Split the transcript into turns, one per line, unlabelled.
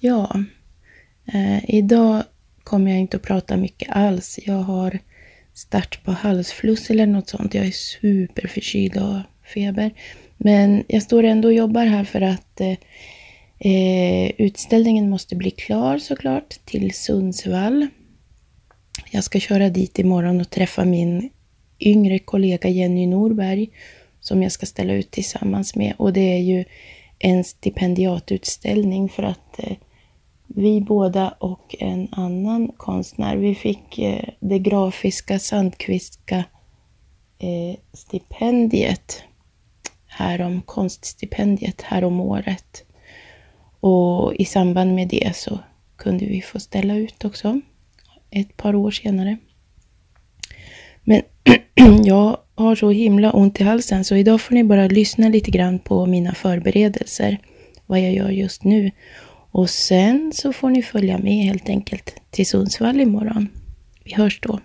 Ja, eh, idag kommer jag inte att prata mycket alls. Jag har start på halsfluss eller något sånt. Jag är superförkyld och feber. Men jag står ändå och jobbar här för att eh, eh, utställningen måste bli klar såklart till Sundsvall. Jag ska köra dit imorgon och träffa min yngre kollega Jenny Norberg som jag ska ställa ut tillsammans med. Och det är ju en stipendiatutställning för att eh, vi båda och en annan konstnär, vi fick eh, det grafiska Sandqvistska eh, stipendiet härom, konststipendiet härom året. Och i samband med det så kunde vi få ställa ut också ett par år senare. Men jag har så himla ont i halsen så idag får ni bara lyssna lite grann på mina förberedelser, vad jag gör just nu. Och sen så får ni följa med helt enkelt till Sundsvall imorgon. Vi hörs då.